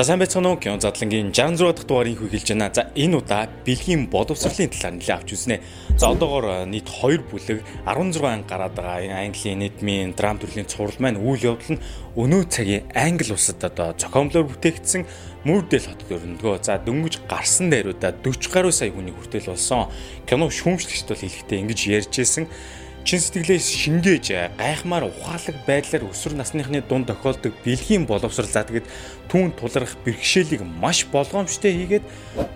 За сайн байцгаана уу? Кино задлангийн 66 дахь дугаарыг хүргэлж байна. За энэ удаа бэлгийн боловсролын талаар нэлээд авч үзнэ. За одоогоор нийт 2 бүлэг 16 анги гараад байгаа. Английн нийтмийн драм төрлийн цуврал маань үйл явдал нь өнөө цагийн англи улсад одоо зохиомлоор бүтээгдсэн Мөрдөл хотод өрнөгөө. За дөнгөж гарсан дээрүүдэ 40 гаруй сая хүний хүртэл болсон. Кино шүүмжлэгчд бол хэлэхдээ ингэж ярьж ирсэн чин сэтгэлээс шингээж гайхмаар ухаалаг байдлаар өсвөр насныхны дунд тохиолдог бэлгийн боловсрал за тэгэд түүн тулрах бэрхшээлийг маш болгоомжтой хийгээд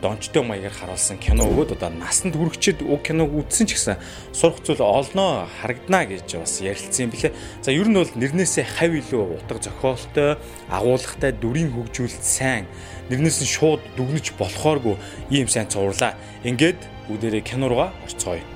дончтой маягаар харуулсан кино өгөөд одоо насанд хүрэгчэд уг киног үзсэн ч гэсэн сурах зүйл олноо харагдана гэж бас ярилцсан юм билээ. За ер нь бол нэрнээсээ хав илүү утга зохиолтой, агуулгатай, дүрийн хөгжүүлэлт сайн, нэрнээс нь шууд дүгнэж болохооргүй ийм сайн цувралаа. Ингээд бүгдээрээ кино руугаа орцгоё.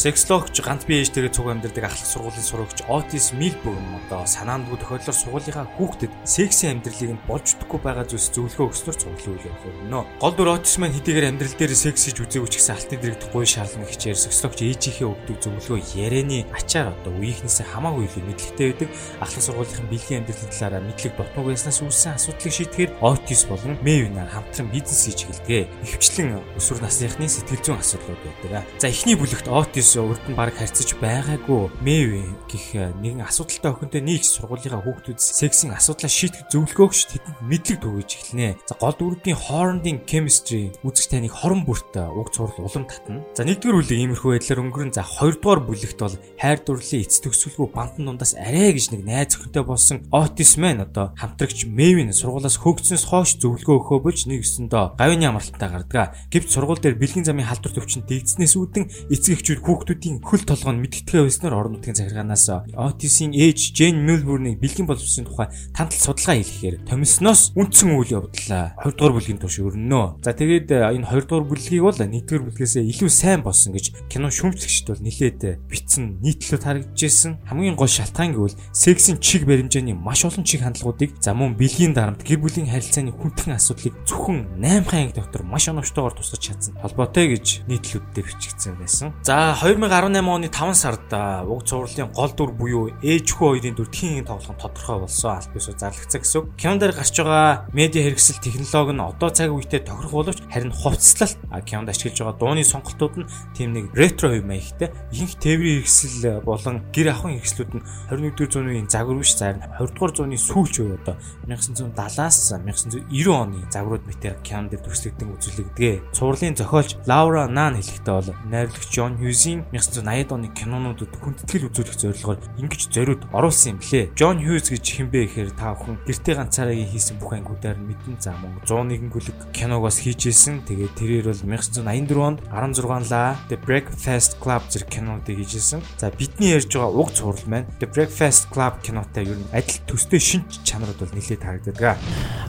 Сексологч ганц бие ээж тэгээ цуг амьдардаг ахлах сургуулийн сурагч Отис Милбурн одоо санаандгүй тохиолдолд сургуулийнхаа хүүхдэд секси амьдралыг нь болж өгөхгүй байгаа зүйлс зөвлөгөө өгснөр цуглуулж явуулна. Гол дүр Отис маань хэдийгээр амьдрал дээр секс хийж үзээгүй ч гэсэн алтны дэрэгдэхгүй шаарлан хичээр сексологч ээжийнхээ өгдөг зөвлөгөө ярианы ачаар одоо үеийнхнээсээ хамаагүй илүү мэдлэгтэй байдаг. Ахлах сургуулийнхын бэлгийн амьдралын талаараа мэдлэг дутмаг байснаас үүссэн асуудлыг шийдэхээр Отис болон Мэвинаар хамтран бизнес хийж эхэлдэг. Ихэвчлэн өсвөр насныхны сэтгэл зүйн асуудлууд байдаг. За эхний бүлэгт Отис Мэдээж урд нь баг харьцаж байгаагүй Мэв гэх э, нэгэн асуудалтай охинтой нийлж сургуулийнхаа хүүхдүүд сексийн асуудлаа шийдэх зөвлөгөөгч тэдэнд мэдлэг түгэж эхэлнэ. За гол дүрүүдийн хоорондын chemistry үзэж таныг хорон бүрт э, уг цуврал улам татна. За нэгдүгээр бүлэг иймэрхүү байдлаар өнгөрөн за хоёрдугаар бүлэгт бол хайр дурлалын эц төгсгөлгүй бантан дундаас арай гэж нэг найз охинтой болсон Otis man одоо хамтрагч Мэвийн сургуулаас хөгжснөөс хойш зөвлөгөө өгөхөө болж нэг өсөндөө гавьны амралттай гардаг. Гэвч сургууль дээр бэлгийн замын халдвар төвчөнд дэгдснээс үүдэн эцэг эхчүүд хүүхдүүдийн хөл толгой нь мэдтгэдэг байснаар орон нутгийн захиргаанаас Otis-ийн ээж Jane Milburn-ыг бэлгийн боловсролын тухай тантал судалгаа хийхээр томисноос үндсэн үйл явдлаа 20 дугаар бүлгийн турш өрнөнө. За тэгээд энэ 20 дугаар бүлгийг бол 1-р бүлгээс илүү сайн болсон гэж кино шүүмжлэгчд бол нилээд битсэн нийтлэлд харагдажсэн. Хамгийн гол шалтгаан гэвэл сексийн чиг баримжааны маш олон чиг хандлагуудыг за мөн бэлгийн дарамт гэр бүлийн харилцааны хүндхэн асуудлыг зөвхөн 8 анги доктор маш оновчтойгоор тусгаж чадсан холбоотой гэж нийтлэлүүддээ бичигдсэн байсан. За 2018 оны 5 сард уг цувралын гол дүр буюу ээжхүү хоёрын дүр тхийн тоглох нь тодорхой болсон аль бисуу зарлагдсан гэсэн. Кинон дээр гарч байгаа медиа хэрэгсэл технологи нь одоо цаг үедээ тохирох боловч харин хувцаслалт кинонд ашиглаж байгаа дууны сонголтууд нь тийм нэг ретро хэв маягтай ихэнх тээврийн хэрэгсэл болон гэр ахуйн хэрэгслүүд нь 21-р зууны загвар биш зарим 20-р зууны сүүлч үе одоо 1970-аас 1990 оны загварууд мэтэр кинон дээр төслөгдөн үзүүлэгдэгэ. Цувралын зохиолч Лаура Нан хэлэхдээ бол найруулагч Джон Хьюз Хьюзийн 1980-ад оны кинонуудад хүндэтгэл үзүүлэх зорилгоор ингэж зориуд оруулсан юм блэ. Джон Хьюз гэж хинбэ гэхээр та бүхэн гэртээ ганцаараа хийсэн бүх ангиудаар мэдэн за мөн 101 гүлэг киног бас хийжсэн. Тэгээд тэрээр бол 1984 онд 16 лаа The Breakfast Club зэрэг кинонуудыг хийжсэн. За бидний ярьж байгаа уг цуврал маань The Breakfast Club кинотой ер нь адил төстэй шинж чанарууд бол нэлээд харагддаг.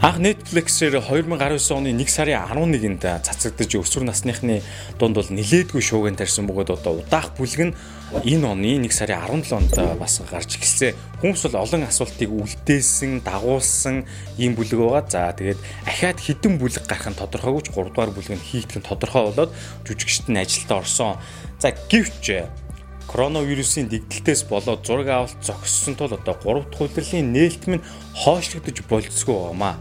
Анх Netflix-ээр 2019 оны 1 сарын 11-нд цацагдж өсвөр насныхны дунд бол нилээдгүй шууган тарьсан бөгөөд одоо удаах бүлэг нь энэ оны 1 сарын 17-нд бас гарч ирсэн. Хүмүүс бол олон асуултыг үлдээсэн, дагуулсан ийм бүлэг байгаа. За тэгээд ахаад хідэн бүлэг гарах нь тодорхойгүй ч 3 дугаар бүлэг нь хийгдэх нь тодорхой болоод жүжигчд нь ажилдаа орсон. За гэвч коронавирусын дэгдэлтээс болоод зураг авалт зогссон тул одоо 3 дахь удирлын нээлтм нь хойшлогдож болцсгүй байгаамаа.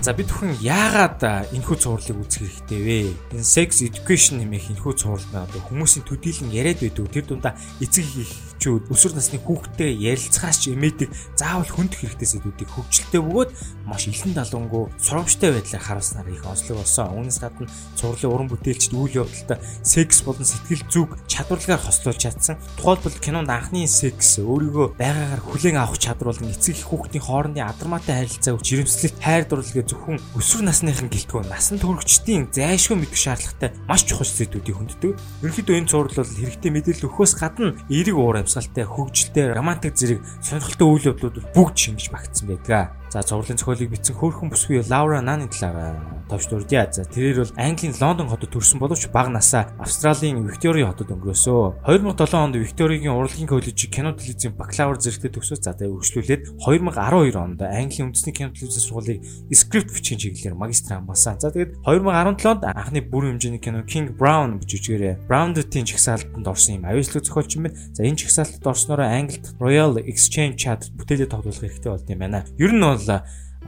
За бид бүхэн яагаад энэхүү цувралыг үзэх хэрэгтэй вэ? Энэ sex education нэмэх энэхүү цуврал нь одоо хүмүүсийн төдийлөн яриад байдаг. Тэр дундаа эцэг их эхчүүд өсвөр насны хүүхдтэй ярилцахаас ч эмээдэг заавал хөндөх хэрэгтэй сэдвүүдийг хөгжилтэй бөгөөд маш илэн далангуу сурамжтай байдлаар харуулснаар их онцлог болсон. Үүнээс гадна цувралын уран бүтээлчд үйл явдалтай секс болон сэтгэл зүг чадварлагаар хослуулж чадсан. Тухайлбал кинонд анхны секс өөрийгөө байгаагаар хүлээн авах чадвар болон эцэг их хүүхдийн хоорондын адармаатай харилцаа өгч жирэмслэлт хайр дурлалгээ зөвхөн өсвөр насныхан гэлтгөө насан туршидтын зайшгүй мэдэх шаардлагатай маш чухал зүйлүүдийг хүнддэг. Ерөнхийдөө энэ цуврал бол хэрэгтэй мэдээлэл өгөхөөс гадна эерэг уур амьсгалтай, хөгжилтэй, романтик зэрэг сонирхолтой үйл явдлууд бүгд шингэж багтсан байдаг. За цувралын зохиолыг бичсэн хөөрхөн бүсгүй Лаура Наны талаар товч дурдъя. За тэрээр бол Английн Лондон хотод төрсэн боловч бага насаа Австралийн Виктори хотод өнгөрөөсөө. 2007 онд Викторигийн урлагийн коллежийг кино телевизийн бакалавр зэрэгтэй төгсөөс за тэгээ үргэлжлүүлээд 2012 онд Английн үндэсний кино телевизийн сургуулийн скрипт бичгийн чиглэлээр магистр хамгаалсан. За тэгээд 2017 онд анхны бүрэн хэмжээний кино King Brown гэж үжигээрээ Brown-ийн жигсаалтанд орсон юм аюулслаг зохиолч юм байна. За энэ жигсаалтанд орсноор Англид Royal Exchange Chat бүтээлээ тоглох хэрэгтэй болд юм байна. Ер нь бол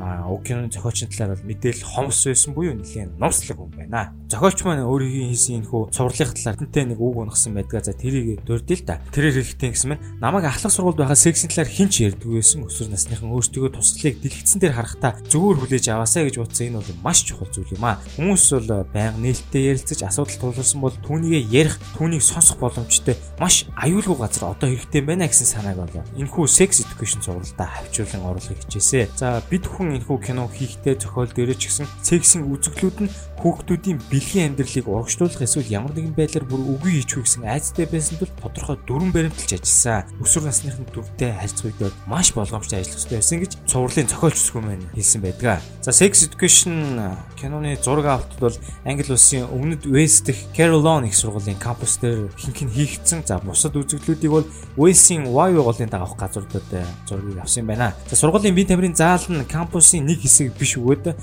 уг киноны зохиолчны талаар бол мэдээлэл хомс байсан буюу нэлийн нууцлаг хүн байна. Зохиолч маань өөрийн хийсэн энэ хүү цувралын талаар тэнтэй нэг үг унагсан байдгаа за тэрийг дурдъя л да. Тэрээр хэлэхдээ гэсэн мэн намайг ахлах сургуульд байгаа сексийн талаар хинч ярьдгүй байсан. Өсвөр насныхан өөрсдөө туслалыг дэлгэцэн дээр харахтаа зүгээр хүлээж аваасаа гэж утсан энэ бол маш чухал зүйл юм аа. Хүмүүс бол байнга нээлттэй ярилцаж асуудал тулгарсан бол түүнийгээ ярих, түүнийг сонсох боломжтой маш аюулгүй газар одоо хэрэгтэй байна гэсэн санааг болоо. Энэхүү sex education сургалтаа хавчуулан оруулахыг хичээсэ. За бид хүн энэхүү кино хийхдээ зохиол дээрээ ч гэсэн сексийн үзэгдлүүд нь хүүхдүүдийн бэлгийн амьдралыг урагшлуулах эсвэл ямар нэгэн байдлаар бүр үгүй хийчихв гэсэн айцтай байсан тул тодорхой дүрэн баримталж ажилласан. Өсвөр насныхын дүртэй харьцуулбал маш болгоомжтой ажиллах хэрэгтэй байсан гэж цувралын зохиолч маань хэлсэн байдаг. За Sex Education киноны зураг авалтад бол Англи улсын өмнөд Вест дэх Carolina их сургуулийн кампус дээр хинхэн хийгдсэн. За бусад үзэгдлүүдийг бол Wales-ийн Y байгууллагын дагавх газруудад зургийг авсан байна. За сургуулийн бие тамирын заал нь кампусын нэг хэсэг биш өгөөд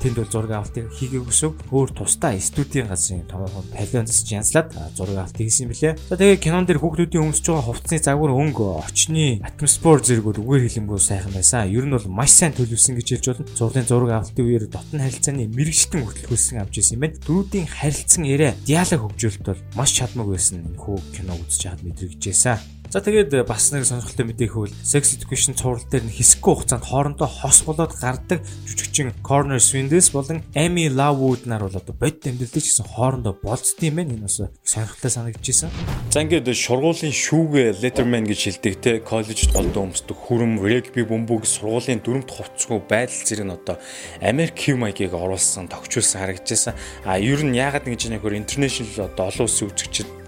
тэнд бол зураг авалтыг хийгээгүйсөв өөр тусдаа студийн газрын томоохон павильонс янзлаад зураг авалт хийсэн билээ. За тэгээ кинон дээр хүүхдүүдийн өмсөж байгаа хувцсны загвар өнгө, очны атмосфер зэрэгүүд үгээр хэлэнгүй сайхан байсан. Ер нь бол маш сайн төлөвлөсөн гэж хэлж болно. Зургийн зураг авалтын үеэр дотн харилцааны мэрэгчлэн хөтөлбөрсөн авч ирсэн юм байна. Дөрүүдийн харилцан яриа, диалог хөгжүүлэлт бол маш чадмаг байсан. Хүү кино үзэж хаад мэдрэгдэжсэн. За тэгээд э, бас нэг сонирхолтой мэдээ хөвөл sex education цуврал дээр нь хэсэггүй хугацаанд хоорондоо хос болоод гардаг жүжигчин Corner Swindles болон Amy Lovewood нар бол одоо бодит амьдралд ч гэсэн хоорондоо болцдсон юм байна. Энэ бас сонирхолтой санагдчихсэн. За ингээд шургуулийн шүүгээ Letterman гэж хэлдэг те коллежд голдоо өмсдөг хүрэм регби бөмбөг сургуулийн дүрмт хувцсгүй байдал зэрэг нь одоо Америк Ким маягийг оруулсан тогтчулсан харагдчихсан. А ер нь яагаад ингэж нэгээр international одоо олон улсын үзэгчд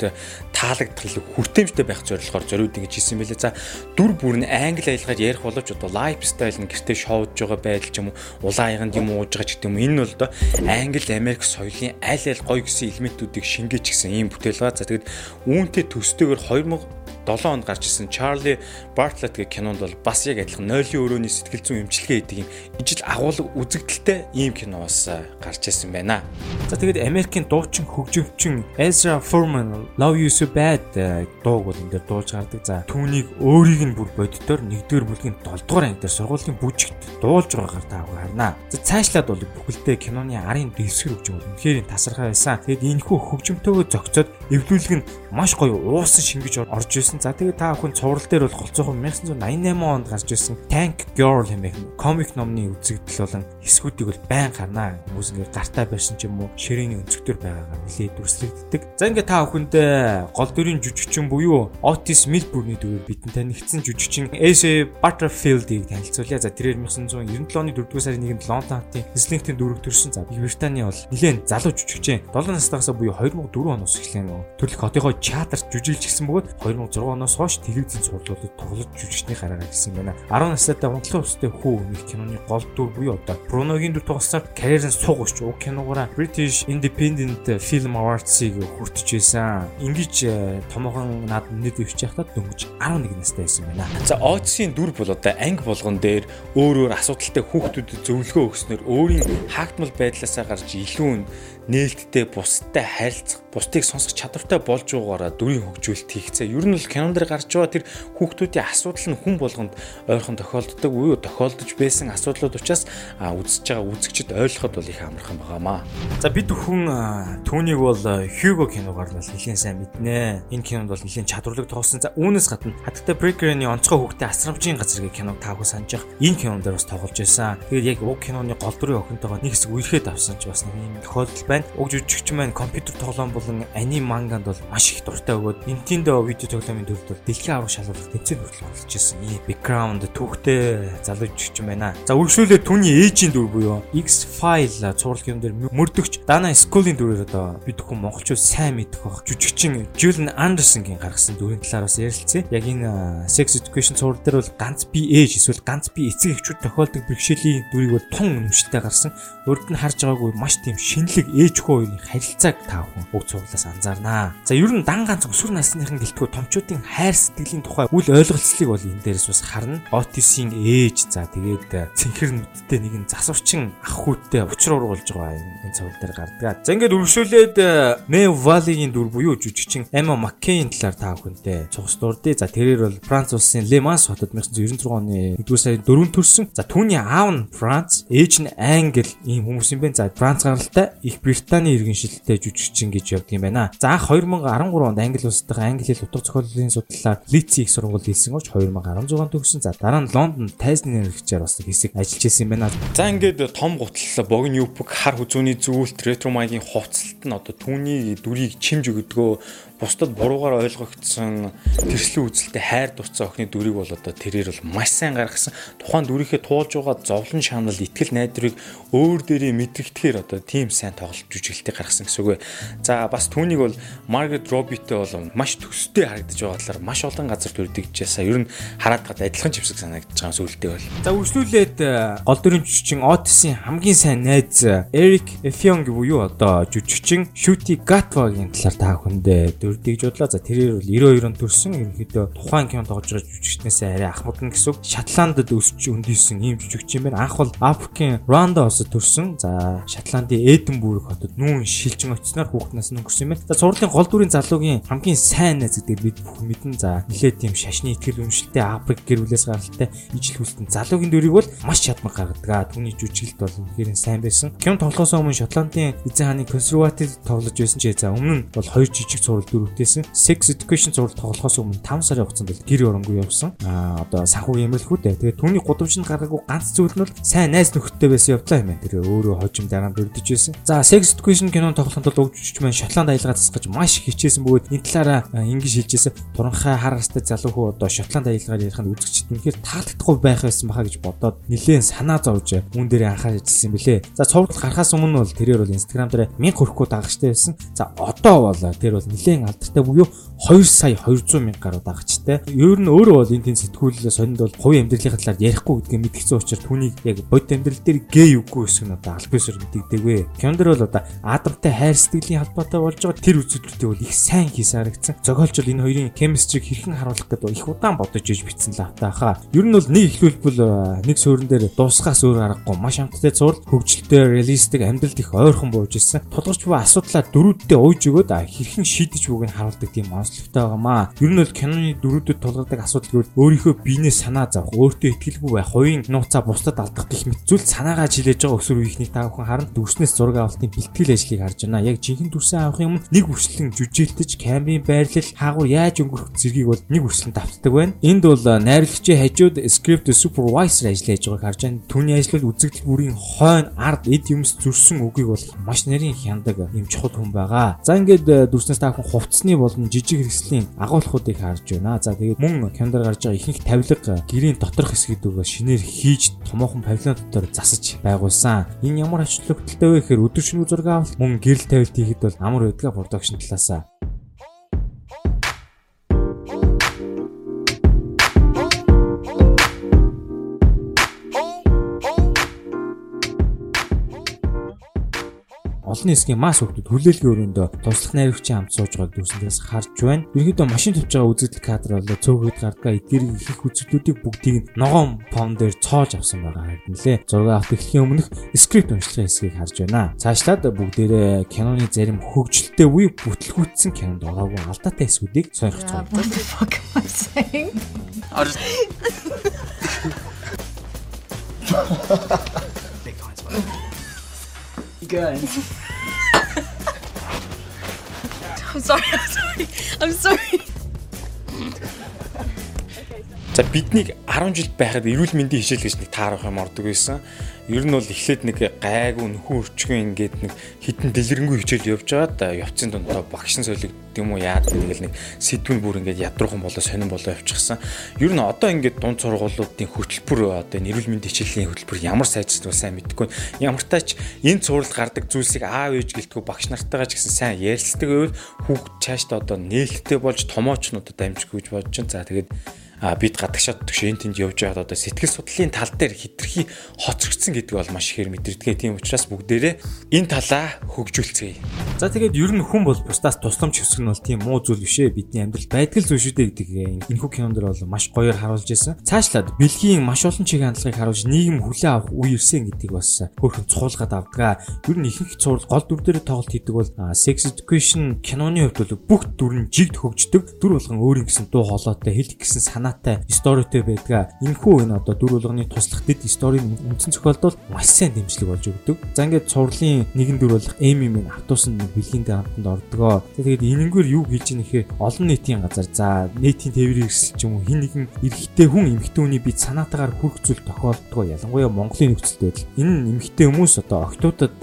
таалагдтал хүртээмжтэй байх зорилгоор зориуд ингэж хийсэн байлээ. За дүр бүр нь англи аялгаар ярих боловч одоо лайфстайл нь гэртээ шоудж байгаа байдал ч юм уу улаан аяганд юм ууж байгаа ч гэдэг юм. Энэ нь бол одоо англи Америк соёлын аль аль гоё гэсэн элементүүдийг шингээж гисэн ийм бүтээл ба. За тэгэд үүнтэй төстэйгээр 2000 7 онд гарч ирсэн Charlie Bartlett гэх кинонд бол бас яг адилхан нойлын өрөөний сэтгэл зүйн эмчилгээ хийдэг юм ижил агуулга үзэгдэлтэй ийм кино бас гарч ирсэн байна. За тэгээд Америкийн дуучин хөгжимчин Ezra Furman Love You So Bad дууг бол энэ дээр дуулж гардаг. За түүнийг өөрийг нь бүр боддоор 1-р бүлгийн 7-р анги дээр сургуулийн бүжигт дуулж байгаагаар та харна. За цаашлаад бол бүхэлдээ киноны арын дэвсгэр хөгжим бол үнэхээр тасархай байсан. Тэгээд энэхүү хөгжимтөөгөө зохицоод эвлүүлэг нь маш гоё уусан шингэж орж ирсэн. За тэгээд та бүхэн цуврал дээр бол голцоохон 1988 онд гарч ирсэн Tank Girl хэмээх комик номны үзэгдэл болон хэсгүүдийг бол байн гарнаа. Хүмүүс ингээ гартаа барьсан ч юм уу ширээний өнцгтөр байгаагаар нэлээд дүрслэгддэг. За ингээ та бүхэндээ гол дүрийн жүжигчин буюу Otis Milburn-ы дүрээр бидэн танигдсан жүжигчин Ace Butterfield-ийг танилцуулъя. За тэрээр 1997 оны 4-р сарын 1-нд Лондон хотын Islington дүрэг төрсэн. За Британий бол нэлээд залуу жүжигчин 7 настайгаас буюу 2004 оноос эхлэн төрөлх хотынхоо чатарт жүжиглж гисэн бөгөөд 2006 оноос хойш телевизийн сурлуудад тоглож жүжигчний гараа гэсэн байна. 10 настай унтлан устай хүү нөх киноны гол дүр буюу одоо Бруногийн дүр тоглосоор карьерын сугч уг киногоор British Independent Film Awards-ыг хүртэж байсан. Ингиж э, томоохон над нэт өвч яхад дөнгөж 11 настай байсан байна. За Оцсын дүр бол одоо анги болгон дээр өөр өөр асуудалтай хүүхдүүдэд зөвлөгөө өгснөөр өөрийн хаагдмал байдлаасаа гарч илүү нээлттэй бусдад харилцах, бусдыг сонсох чадвартай болж байгаагаараа дүрийн хөгжүүлэлт хийгцээ. Ер нь л кинон дээр гарч байгаа тэр хүүхдүүдийн асуудал нь хүн болгонд ойрхон тохиолддог уу тохиолдож байсан асуудлууд учраас үзэж байгаа үзэгчд ойлгоход бол их амархан байгаамаа. За бид хүн түүнийг бол Hugo киногаар бол нэлээд сайн мэднэ. Энэ кинонд бол нэлээд чадварлаг тоглосон. За үүнээс гадна хатагтай Breaker-ийн онцгой хүүхдээ асрамжийн газар гэх киног таагүй санаж. Энэ кинон дээр бас тоглож байсан. Тэгээд яг уг киноны гол дүрийн охинтойгоо нэг хэсэг үерхэд авсан ч бас нэг юм тохиолдол байна. Уг жүжигч маань компьютер тоглоом болон аним манганд бол маш их дуртай өгөөд Nintendo видео тоглоомын төвд бол дэлхийн аврах шалгуулах тэмцээнд хүртэл оролцож ирсэн. Ийм background түүхтэй залуу жүжигч байна. За үргэлжлүүлээ түүний ээжийн дүр буюу X-File цуврал юм дээр мөрдөгч Dana Scully-ийн дүрээр одоо бид бүхэн монголчууд сайн мэдэх бах жүжигчин Julian Anderson-гийн гаргасан дүрийн талаар бас ярилцъя. Яг энэ Sex Education цуврал дээр бол ганц би ээж эсвэл ганц би эцэг эхчүүд тохиолдог бэрхшээлийн дүрийг бол тун нэмшилтэй гарсан. Урд нь харж байгаагүй маш тийм шинэлэг ээжгүй хоёрын харилцааг та бүхэн үг цуглаас анзаарнаа. За ер нь дан ганц өсвөр насныхан гэлтгүү томчуудын хүүхдийн хайр сэтгэлийн тухай үл ойлголцлыг бол энэ дээрээс бас харна. Отисийн ээж за тэгээд цэнхэр нүдтэй нэгэн засварчин ах хүүтэй учир ургуулж байгаа энэ цуврал дээр гардаг. За ингээд үргэлжлүүлээд Мэ Валигийн дүр буюу жүжигчин Эмма Маккейн талаар та бүхэндээ цогц дурдъя. За тэрээр бол Франц улсын Mans хотод 1996 оны 1-р сарын 4-нд төрсэн. За түүний аав нь Франц, ээж нь Англи ийм хүмүүс юм байна. За Франц гаралтай их Британий иргэншилтэй жүжигчин гэж явдаг юм байна. За 2013 онд Англи улстай англи хэл утга зохиолын судлалаар Лици их сургууль хийсэн гоч 2016 төгссөн. За дараа нь Лондонд Тайзны нэрхчээр бас хэсэг ажиллаж байсан юм байна. За ингээд том гутал богино юпг хар хүзүүний зүйлт ретро маягийн хувцалт нь одоо түүний дүрийг чимж өгдгөө бусдад буруугаар ойлгогдсон тэрслэн үзэлтэй хайр дуцсан охины дүрийг бол одоо тэрээр бол маш сайн гаргасан. Тухайн дүрийнхээ туулж байгаа зовлон шанал итгэл найдварыг өөр дээрээ мэдрэгдэхээр одоо тийм сайн тоглолт жүжиглэлтийг гаргасан гэсэн үг. За бас түүнийг бол Margaret Robbie-тэй бол маш төстэй харагдаж байгаа талаар маш олон газар төрдөгчээсаа ер нь хараад гад адилхан живсэг санагдаж байгаа сүултээ бол. За үргэлжлүүлээд э, гол дүрийн жүжигчин Otis-ийн хамгийн сайн найз Eric Effiong буюу одоо жүжигчин Shooty Gatwa-гийн талаар та бүхэндээ дөрдийг жудлаа. За тэрээр бол 92 онд төрсэн. Ерөнхийдөө тухайн кино тоглож байгаа жүжигчнээс арай ахмадна гэсэн үг. Шотландд өсч өндийсэн ийм жүжигч юм байна. Анх бол Африкийн Рванда улсад төрсэн. За Шотландын Эдинбург хотод нүүн шилжин очсноор хүүхднаас нь өнгөрсөн юм байна. За цувралын гол дүрийн залуугийн хамгийн сайн найз гэдэг бид бүхэн мэдэн. За нэлээд тийм шашны итгэл үнэмшилтэй Африк гэр бүлээс гаралтай ижил хүлтэн залуугийн дүрийг бол маш чадмаг гаргадаг. Түүний жүжиглэлт бол үнэхээр сайн байсан. Кино тоглохоос өмнө Шотландын эзэн хааны консерватив тоглож байсан ч за өмнө бол хоёр жижиг цуврал дөрөвтэйсэн Sex Education зураг тоглохоос өмнө 5 сарын хугацаанд бол гэр оронгүй явсан. Аа одоо санхүү ямарлхүү дээ. Тэгээд түүний гудамжинд гаргаагүй ганц зүйл нь сайн найз нөхөдтэй байсан явдлаа юм байна. Тэр өөрөө хожим дараа бүрдэж байсан. За Sex Education кинонд тоглоход бол угжиж маань Шотланд аялгаа засгаж маш хичээсэн бөгөөд энэ талаараа ингэж хэлжсэн. Туранхай хар растай залуу хөө одоо Шотланд аялгаар ярих нь үзэгчд үнэхээр таалагдахгүй байх байсан баха гэж бодоод нэлээд санаа зовж үүн дээр анхаарч ажилласан юм бэлээ. За цуврал гарахаас өмнө бол тэрээр бол Instagram дээр 1000 хүрэхгүй дагагчтай байсан. За одоо бол тэр бол нэлээд алдартай буюу 2 сая 200 мянга гаруй дагагчтай. Ер нь өөрөө бол энэ тийм сэтгүүлээ сонинд бол хувийн амьдралын талаар ярихгүй гэдгээ мэдгдсэн учраас түүнийг яг бодит амьдрал дээр гэй үгүй гэсэн нь одоо албасаар мэддэгдэгвэ. Кендер бол одоо Адамтай хайр сэтгэлийн холбоотой болж байгаа тэр үзүүлэлтүүдийг бол их сайн хийсэн харагдсан. Зохиолч энэ хоёрын chemistry хэрхэн харуулах гэдэг их удаан бодож иж бичсэн л автаахаа. Ер нь бол нэг ихлүүлбэл нэг суурин дээр дуусгаас өөр аргагүй маш амттай зур хөгжилтэй реалистик амьдралд их ойрхон бууж ирсэн. Тулгарч буй асуудлаа дөрүүддээ ууж өгөөд хэрхэн шийдэж бүгд харуулдаг тийм онцлогтой байгаамаа. Ер нь бол киноны дөрүүдэд тулгардаг асуудал гэвэл өөрийнхөө биенээ санаа зовх, өөртөө итгэлгүй байх, хувийн нууцаа бусдад алдах гэх мэт зүйл санаагаа жилээж байгаа өсвөр үеийнхний та бүхэн харан дүрснээс зураг авалтын бэлтгэл ажлыг харж байна. Яг жинхэнэ дүрсэн авахын өмнө нэг үрслэн жүжиглэж, камерын байрлал, хаагур яаж өнгөрөх зэргийг бол нэг үрслэн давтдаг байна. Энд бол найруулагчийн хажууд script supervisor ажиллаж байгааг харж байна. Түүний ажил бол үзэгдэл бүрийн хойно ард эд юмс зөрсөн үгийг бол маш нарийн хяндаг юм чухал хүн байгаа. За ингээд дүрснээс та бүхэн хувцсны болон жижиг хэрэгслийн агуулгуудыг харж байна. За тэгээд мөн кинонд гарч байгаа ихэнх тавилга гэрийн доторх хэсгүүдөө шинээр хийж томоохон павильон дотор засаж байгуулсан. Энэ ямар ач холбогдолтой вэ гэхээр өдөржингүү зураг авалт мөн гэрэл тавилт хийхэд бол амар байдгаа продакшн талаасаа олон хэсгийн мас хүмүүс хүлээлгийн өрөөндөө туслах найрагчийн хамт сууж байгааг дүрсэндээс харж байна. Ерөнхийдөө машин тавьж байгаа үзэгдэл кадр болоо цөөхөд гардаг эдгэрийн их үзэгдлүүдийг бүгдийг нь ногоон фон дээр цоож авсан байгаа харагдана лээ. Зураг авах эхлэхийн өмнөх скрипт уншлагын хэсгийг харж байна. Цаашлаад бүгдээрээ киноны зарим хөгжилтэй үе бүтлгүүцсэн кинонд ороогүй алдаатай хэсгүүдийг сойрхож байна. Good. I'm sorry. I'm sorry. I'm sorry. За биднийг 10 жил байхад эрүүл мэндийн хичээл гэж нэг таарах юм ордог байсан. Ер нь бол эхлээд нэг гайгүй нөхөн өрчгөн ингээд нэг хитэн дэлгэрэнгүй хичээл явж байгаа да явцын дундаа багш нь солигд юм уу яад тэгэл нэг сэдвэн бүр ингээд ядруухан болоо сонирн болоо явчихсан. Ер нь одоо ингээд дунд сургуулиудын хөтөлбөр одоо эрүүл мэндийн хичээлийн хөтөлбөр ямар сайжрсан сайн мэдэхгүй. Ямар тач энэ цувралд гардаг зүйлсийг аав ээж гэлтгүй багш нартайгаа ч гэсэн сайн ярилцдаг байвал хүүхд цаашдаа одоо нээлттэй болж томоочнуудад амжих гэж бодож байна. За тэгээд бид гадагшаад төгшөө тэнд явж байгаад одоо сэтгэл судлалын тал дээр хитрхи хоцрогдсон гэдэг бол маш ихээр мэдэрдэг. Тийм учраас бүгдээрээ энэ талаа хөгжүүлцгээе. За тэгээд ер нь хүн бол бусдаас тусламж хүсэх нь бол тийм муу зүйл биш ээ. Бидний амьдрал байдаг зүйл шүү дээ гэдэг энэхүү кинонд бол маш гоёор харуулж ирсэн. Цаашлаад бэлгийн маш олон чиглэлийн хандлагыг харуулж нийгэм хүлээ авах үе ирсэн гэдгийг бас хөөрхөн цуулгаад авдаг. Ер нь ихэнх цуврал гол дүр дээр тоглолт хийдэг бол Sex Education киноны хувьд бол бүх дүр нь жигд хөгждөг. Дүр болгон өөрийн гэсэн дуу хоолойтой, хэлэх гэсэн санаатай, сторитой байдаг. Энэхүү энэ одоо дүр болгоны туслах дэд сторийн үндсэн зохиолдол маш сайн дэмжлэг болж өгдөг. За ингээд цувралын нэгэн дүр болох Эми минь автобусан бэлгийн дээр хамтанд ордгоо. Тэгээд энэнгээр юу хийж ийм нэхэ олон нийтийн газар за нийтийн тээврийн эрсэл ч юм уу хин нэгэн эрэгтэй хүн эмэгтэй хүний бид санаатаагаар хүрх зүйл тохиолддог. Ялангуяа Монголын нөхцөл байдал. Энэ эмэгтэй хүмүүс одоо октоудад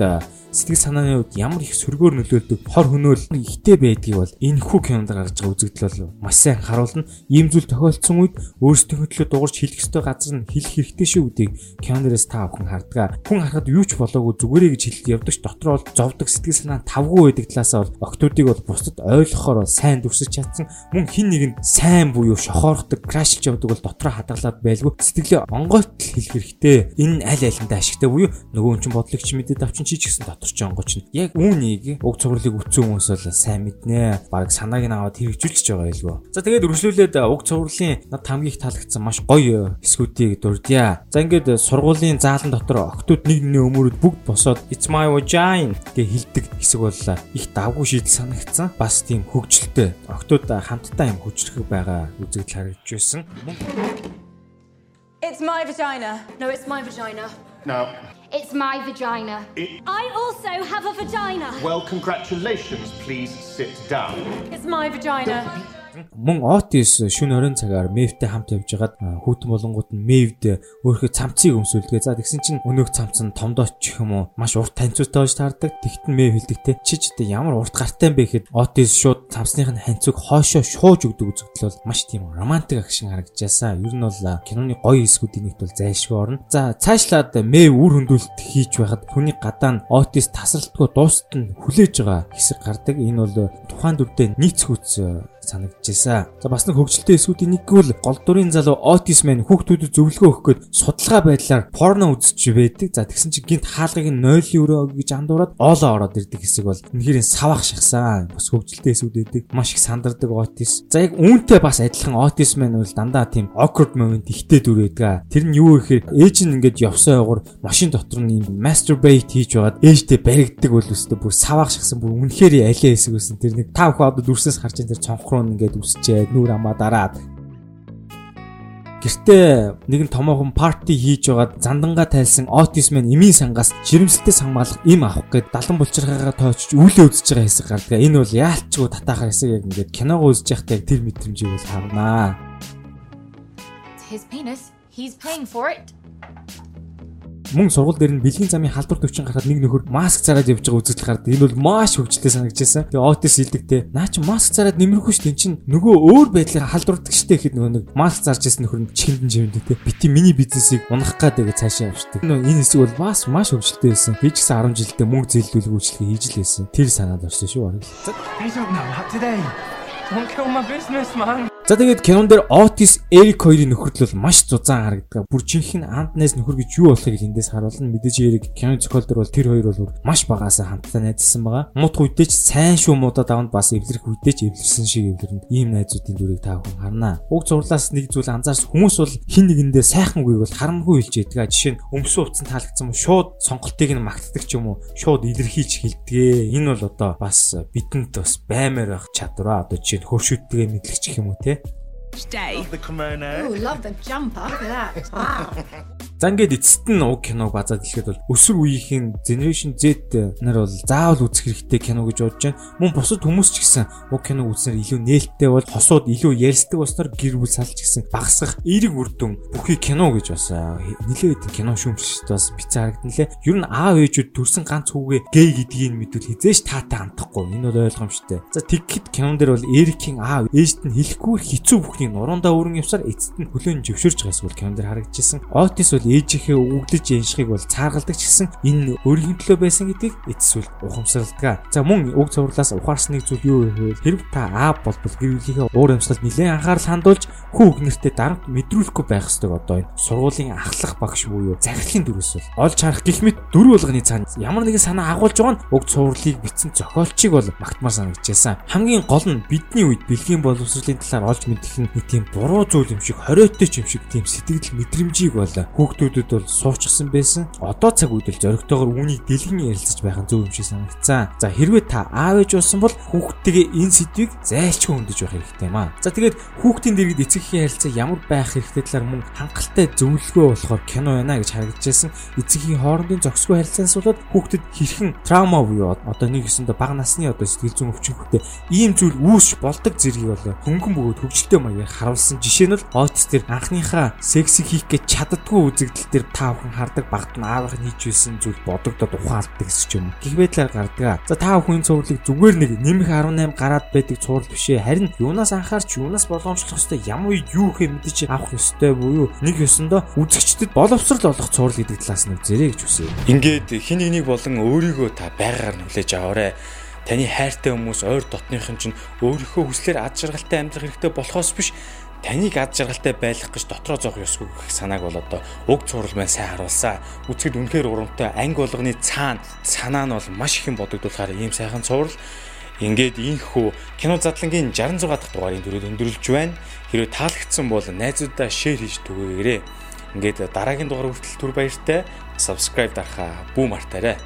сэтгэл санааны хувьд ямар их сөргөөр нөлөөлдөг хор хөнөөл ихтэй байдгийг бол энэ хүү кинонд гарч байгаа үзэгдэл бол маш сайн харуулна. Ийм зүйл тохиолдсон үед өөрсдөө төлөө дуурч хэлэх ёстой газар нь хэлэх хэрэгтэй шүү гэдгийг киноноос та бүхэн хардгаа. Хүн харахад юу ч болоогүй зүгээрээ гэж хэлэлт явдаг ч дотроо бол зовдөг сэтгэл санаа тавгүй байдаг талаасаа бол октодыг бол бусдад ойлгохоор сайн дүрсэж чадсан. Мөн хин нэг нь сайн буюу шохоорхдаг, крашлж явдаг бол дотроо хадгалаад байлгүй сэтгэлээ онгойтл хэлэх хэрэгтэй. Энэ аль алиндаа ашигтай буюу нөгөө хүн чинь бодлогч мэдээд авчин чи ч гэсэн доторч онгоч нь яг үүнийг уг цувралыг үтсэн хүмүүс бол сайн мэднэ. Бараг санааг нь аваад хэрэгжүүлж байгаа байлгүй. За тэгээд үргэлжлүүлээд уг цувралын над хамгийн их таалагдсан маш гоё эсгүүдийг дурдъя. За ингээд сургуулийн заалан дотор октод нэг нэг өмөрөд бүгд босоод it's my vagina гэж хэлдэг хэсэг бол их давгүй шийдэл санагдсан. Бас тийм хөгжилтэй. Октод хамтдаа юм хөгжлөх байгаа үзэгдэл харагдж байсан. It's my vagina. No, it's my vagina. No. It's my vagina. It- I also have a vagina. Well, congratulations. Please sit down. It's my vagina. Мөн Otis шүн оройн цагаар Мэвтэй хамт явж хагаад хүүтэн болонгууд нь Мэвд өөрхөө цамцыг өмсүүлдэг. За тэгсэн чинь өнөөх цамц нь томдооч юм уу маш урт танцуутай болж таардаг. Тэгтэн Мэв хэлдэгтэй. Чи ч одоо ямар урт гартай юм бэ гэхэд Otis шууд цамцных нь ханцуг хоошоо шууж өгдөг үзэгдэл бол маш тийм романтик акшн харагдажаасаа. Ер нь бол киноны гоё эсгүүдийн нэгт бол зайлшгүй орно. За цаашлаад Мэв үр хөндөөлт хийж байхад хүний гадаа нь Otis тасралтгүй дуустал нь хүлээж байгаа хэсэг гардаг. Энэ бол тухайн дүрдээ нийцхүүц санагдчихсан. За бас нэг хөгжилтэй эсүүдийн нэг бол гол дурын залуу Otis Man хүүхдүүдэд зөвлөгөө өгөх гээд судалгаа байдлаар порно үзэж байдаг. За тэгсэн чинь гинт хаалгыг нь нойлын өрөө гэж андуураад оолоо ороод ирдэг хэсэг бол үнэхээр савах шахсан. Бас хөгжилтэй эсүүд байдаг. Маш их сандардаг Otis. За яг үүнтэй бас адилхан Otis Man бол дандаа тийм awkward moment ихтэй дүр байдаг. Тэр нь юу гэхээр ээж нь ингээд явсан явгар машин дотор нь юм masturbate хийж байгаад ээжтэй баригддаг бол өстө бүр савах шахсан бүр үнэхээр алиа хэсэг байсан. Тэр нэг тав хаад дүрсээс харж энэ тэр цонх руу ингээд үсчээд нүүр амаа дараад Гэртээ нэгэн томоохон парти хийж байгаад зандангаа тайлсан Otis Man эмийн сангаас жирэмсэлтэй сангамалах им авах гээд далан булчирхаагаа тоочж үүлээ үзэж байгаа хэсэг гардаг. Энэ бол яалтчгүй татаахаар хэсэг яг ингээд киногоо үзэж байхдаа яг тэр мэдрэмжийг бол харнаа. His penis. He's paying for it. Мөн сургууль дээр нь бэлгийн замын халдвар төвчин гарахад нэг нөхөр маск зараад явж байгаа үзэгдэл гардаг. Энэ бол маш хөвгчлээ санагдчихсан. Тэгээ Otis хэлдэгтэй. Наа чи маск зараад нэмэрхүү ш' тэн чин нөгөө өөр байдлаар халдвардаг штэ гэхэд нөгөө нэг маск зарж ирсэн нөхөр нь чихэндэн живэндэ те. Бити миний бизнесийг унах гад тэгээ цаашаа явчихдаг. Энэ хэсэг бол бас маш хөвгчлээ байсан. Би ч гэсэн 10 жилдээ мөнгө зээлдүүлэх үйлчлэгээ хийж л байсан. Тэр санаад орсон шүү. Please don't know what today. Don't kill my business, man. За тэгээд кинон дээр Otis Eric хоёрын нөхөрлөл маш зузаан харагддаг. Бүр жинхэнэ Антнес нөхөр гэж юу болохыг эндээс харуулна. Мэдээж Eric киноны зохиол дээр бол тэр хоёр бол маш багасаа хамтдаа найзсан байгаа. Мут үедээ ч сайн шүү муудад аванд бас эвлэрэх үедээ ч эвлэрсэн шиг эвлэрнэ. Ийм найзуудын дүрийг та бүхэн харнаа. Уг зурлаас нэг зүйл анзаарс хүмүүс бол хин нэгэндээ сайхан үгийг бол харамгүй хэлж ядгаа. Жишээ нь өмсөн утсан таалагдсан юм шууд сонголтыг нь магтдаг ч юм уу. Шууд илэрхийлж хэлдэг. Энэ бол одоо бас бидэнд бас баймаар байх чадвараа одоо жишээ нь хөршүүдтэйгээ мэдлэгч юм уу те. Day. The kimono. Oh, love the jumper. Look at that. Wow. За ингээд эцэст нь уг киног базаад хэлэхэд бол өсвөр үеийнхэн Generation Z нар бол заавал үзэх хэрэгтэй кино гэж бодож байна. Мөн бусад хүмүүс ч гэсэн уг киног үзснээр илүү нээлттэй бол хосууд илүү ярьцдаг болсноор гэр бүл салж гисэн багасгах эерэг үр дүн бүхий кино гэж бас нилээд кино шүүмжлэлт бас бицээ харагдан лээ. Ер нь аав ээжүүд төрсэн ганц хүүгээ гей гэдгийг мэдвэл хизээш таатай хандахгүй. Энэ бол ойлгомжтой. За тэгэхэд кинон дээр бол Эрикийн аав ээжт нь хэлэхгүйгээр хэцүү бүхний хүүхдийн нуруундаа өрн явсаар эцэст нь хөлөөн жившөрж байгаа эсвэл кинонд харагдчихсан. Отис бол ээжийнхээ өгдөж яншихыг бол цааргалдаг ч гэсэн энэ өөрийн төлөө байсан гэдгийг эцэс бол ухамсарладаг. За мөн уг цувралаас ухаарсан нэг зүйл юу вэ? Хэрв та А болбол гэр бүлийнхээ уур амьсгалд нэлээд анхаарал хандуулж хүү өгнөртөө дарамт мэдрүүлэхгүй байх ёстой одоо энэ сургуулийн ахлах багш буюу захирлын дүрээс бол олж харах гэх мэт дөрв болгоны цаана ямар нэгэн санаа агуулж байгаа нь уг цувралыг бичсэн зохиолчийг бол магтмаар санагдчихсан. Хамгийн гол нь бидний үед бэлгийн боловсролын талаар олж мэдэх нь нэг тийм буруу зүйл юм шиг хориотой ч юм шиг тийм сэтгэл мэдрэмжийг бол хүүхдүүдэд бол суучсан байсан. Одоо цаг үед л зоригтойгоор үүнийг дэлгэн ярилцаж байх нь зөв юм шиг санагдсан. За хэрвээ та аав ээж болсон бол хүүхдтэйгээ энэ сэдвийг зайлшгүй хөндөж байх хэрэгтэй юм аа. За тэгээд хүүхдийн дэргэд эцэгхийн харилцаа ямар байх хэрэгтэй талаар мөн хангалттай зөвлөгөө болохоор кино байна гэж харагдажсэн. Эцэгхийн хоорондын зохисгүй харилцаанаас болоод хүүхдэд хэрхэн траума буюу одоо нэг хэсэндээ бага насны одоо сэтгэл зүйн өвчнөхтэй ийм зүйл үүсч болдог зэргийг бол хөнгөн бөгөөд хөвгөлтэй маягаар харуулсан жишээ нь бол Otis тэр анхныхаа сексийг хийх гэж чаддгүй үзэгдэл тэр та бүхэн хардаг багт нь аавах хийж байсан зүйл бодогдоод ухаалдаг гэсэн юм. Гэх байдлаар гардаг. За та бүхэн цувралыг зүгээр нэг нэмэх 18 гараад байдаг цуврал бишээ. Харин юунаас анхаарч юунаас болгоомжлох ёстой ямар үед юу хэ мэдэж авах ёстой буюу нэг ёсондоо үзэгчдэд боловсрал олох цуврал гэдэг талаас нь зэрэг гэж үсэ. Ингээд хин нэгнийг болон өөрийгөө та байгаар нь хүлээж аваарай. Таны хайртай хүмүүс ойр дотныхын чинь өөрийнхөө хүслээр ад жаргалтай амьдрах хэрэгтэй болохоос биш таныг ад жаргалтай байлгах гэж дотроо зоох ёсгүй гэх санааг бол одоо уг цуврал маань сайн харуулсан. Үцгэд үнэхээр урамтай анги болгоны цаана санаа нь бол маш их юм бодогдуулахаар ийм сайхан цуврал Ингээд ийхүү кино задлангийн 66 дахь дугаарыг дөрөв өндөрлөж байна. Хэрвээ таалагдсан бол найзуудаа шеэр хийж түгээгээрэй. Ингээд дараагийн дугаар хүртэл түр баяртай subscribe дарахаа бүү мартаарай.